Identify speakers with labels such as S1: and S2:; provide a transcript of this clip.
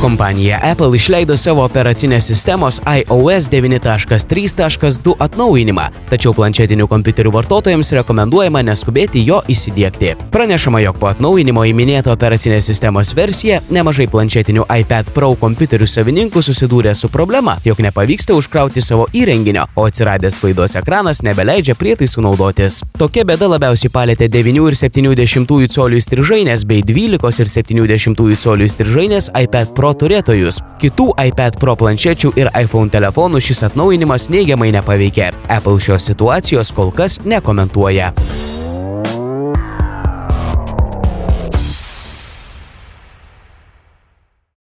S1: Kompanija Apple išleido savo operacinės sistemos iOS 9.3.2 atnaujinimą, tačiau planšetinių kompiuterių vartotojams rekomenduojama neskubėti jo įsidėkti. Pranešama, jog po atnaujinimo į minėtą operacinės sistemos versiją nemažai planšetinių iPad Pro kompiuterių savininkų susidūrė su problema, jog nepavyksta užkrauti savo įrenginio, o atsiradęs klaidos ekranas nebeleidžia prietaisų naudotis. Tokia bėda labiausiai palėtė 9,7 colių įstrižainės bei 12 ir 70 colių įstrižainės iPad Pro turėtojus. Kitų iPad Pro planšečių ir iPhone telefonų šis atnaujinimas neigiamai nepaveikė. Apple šios situacijos kol kas nekomentuoja.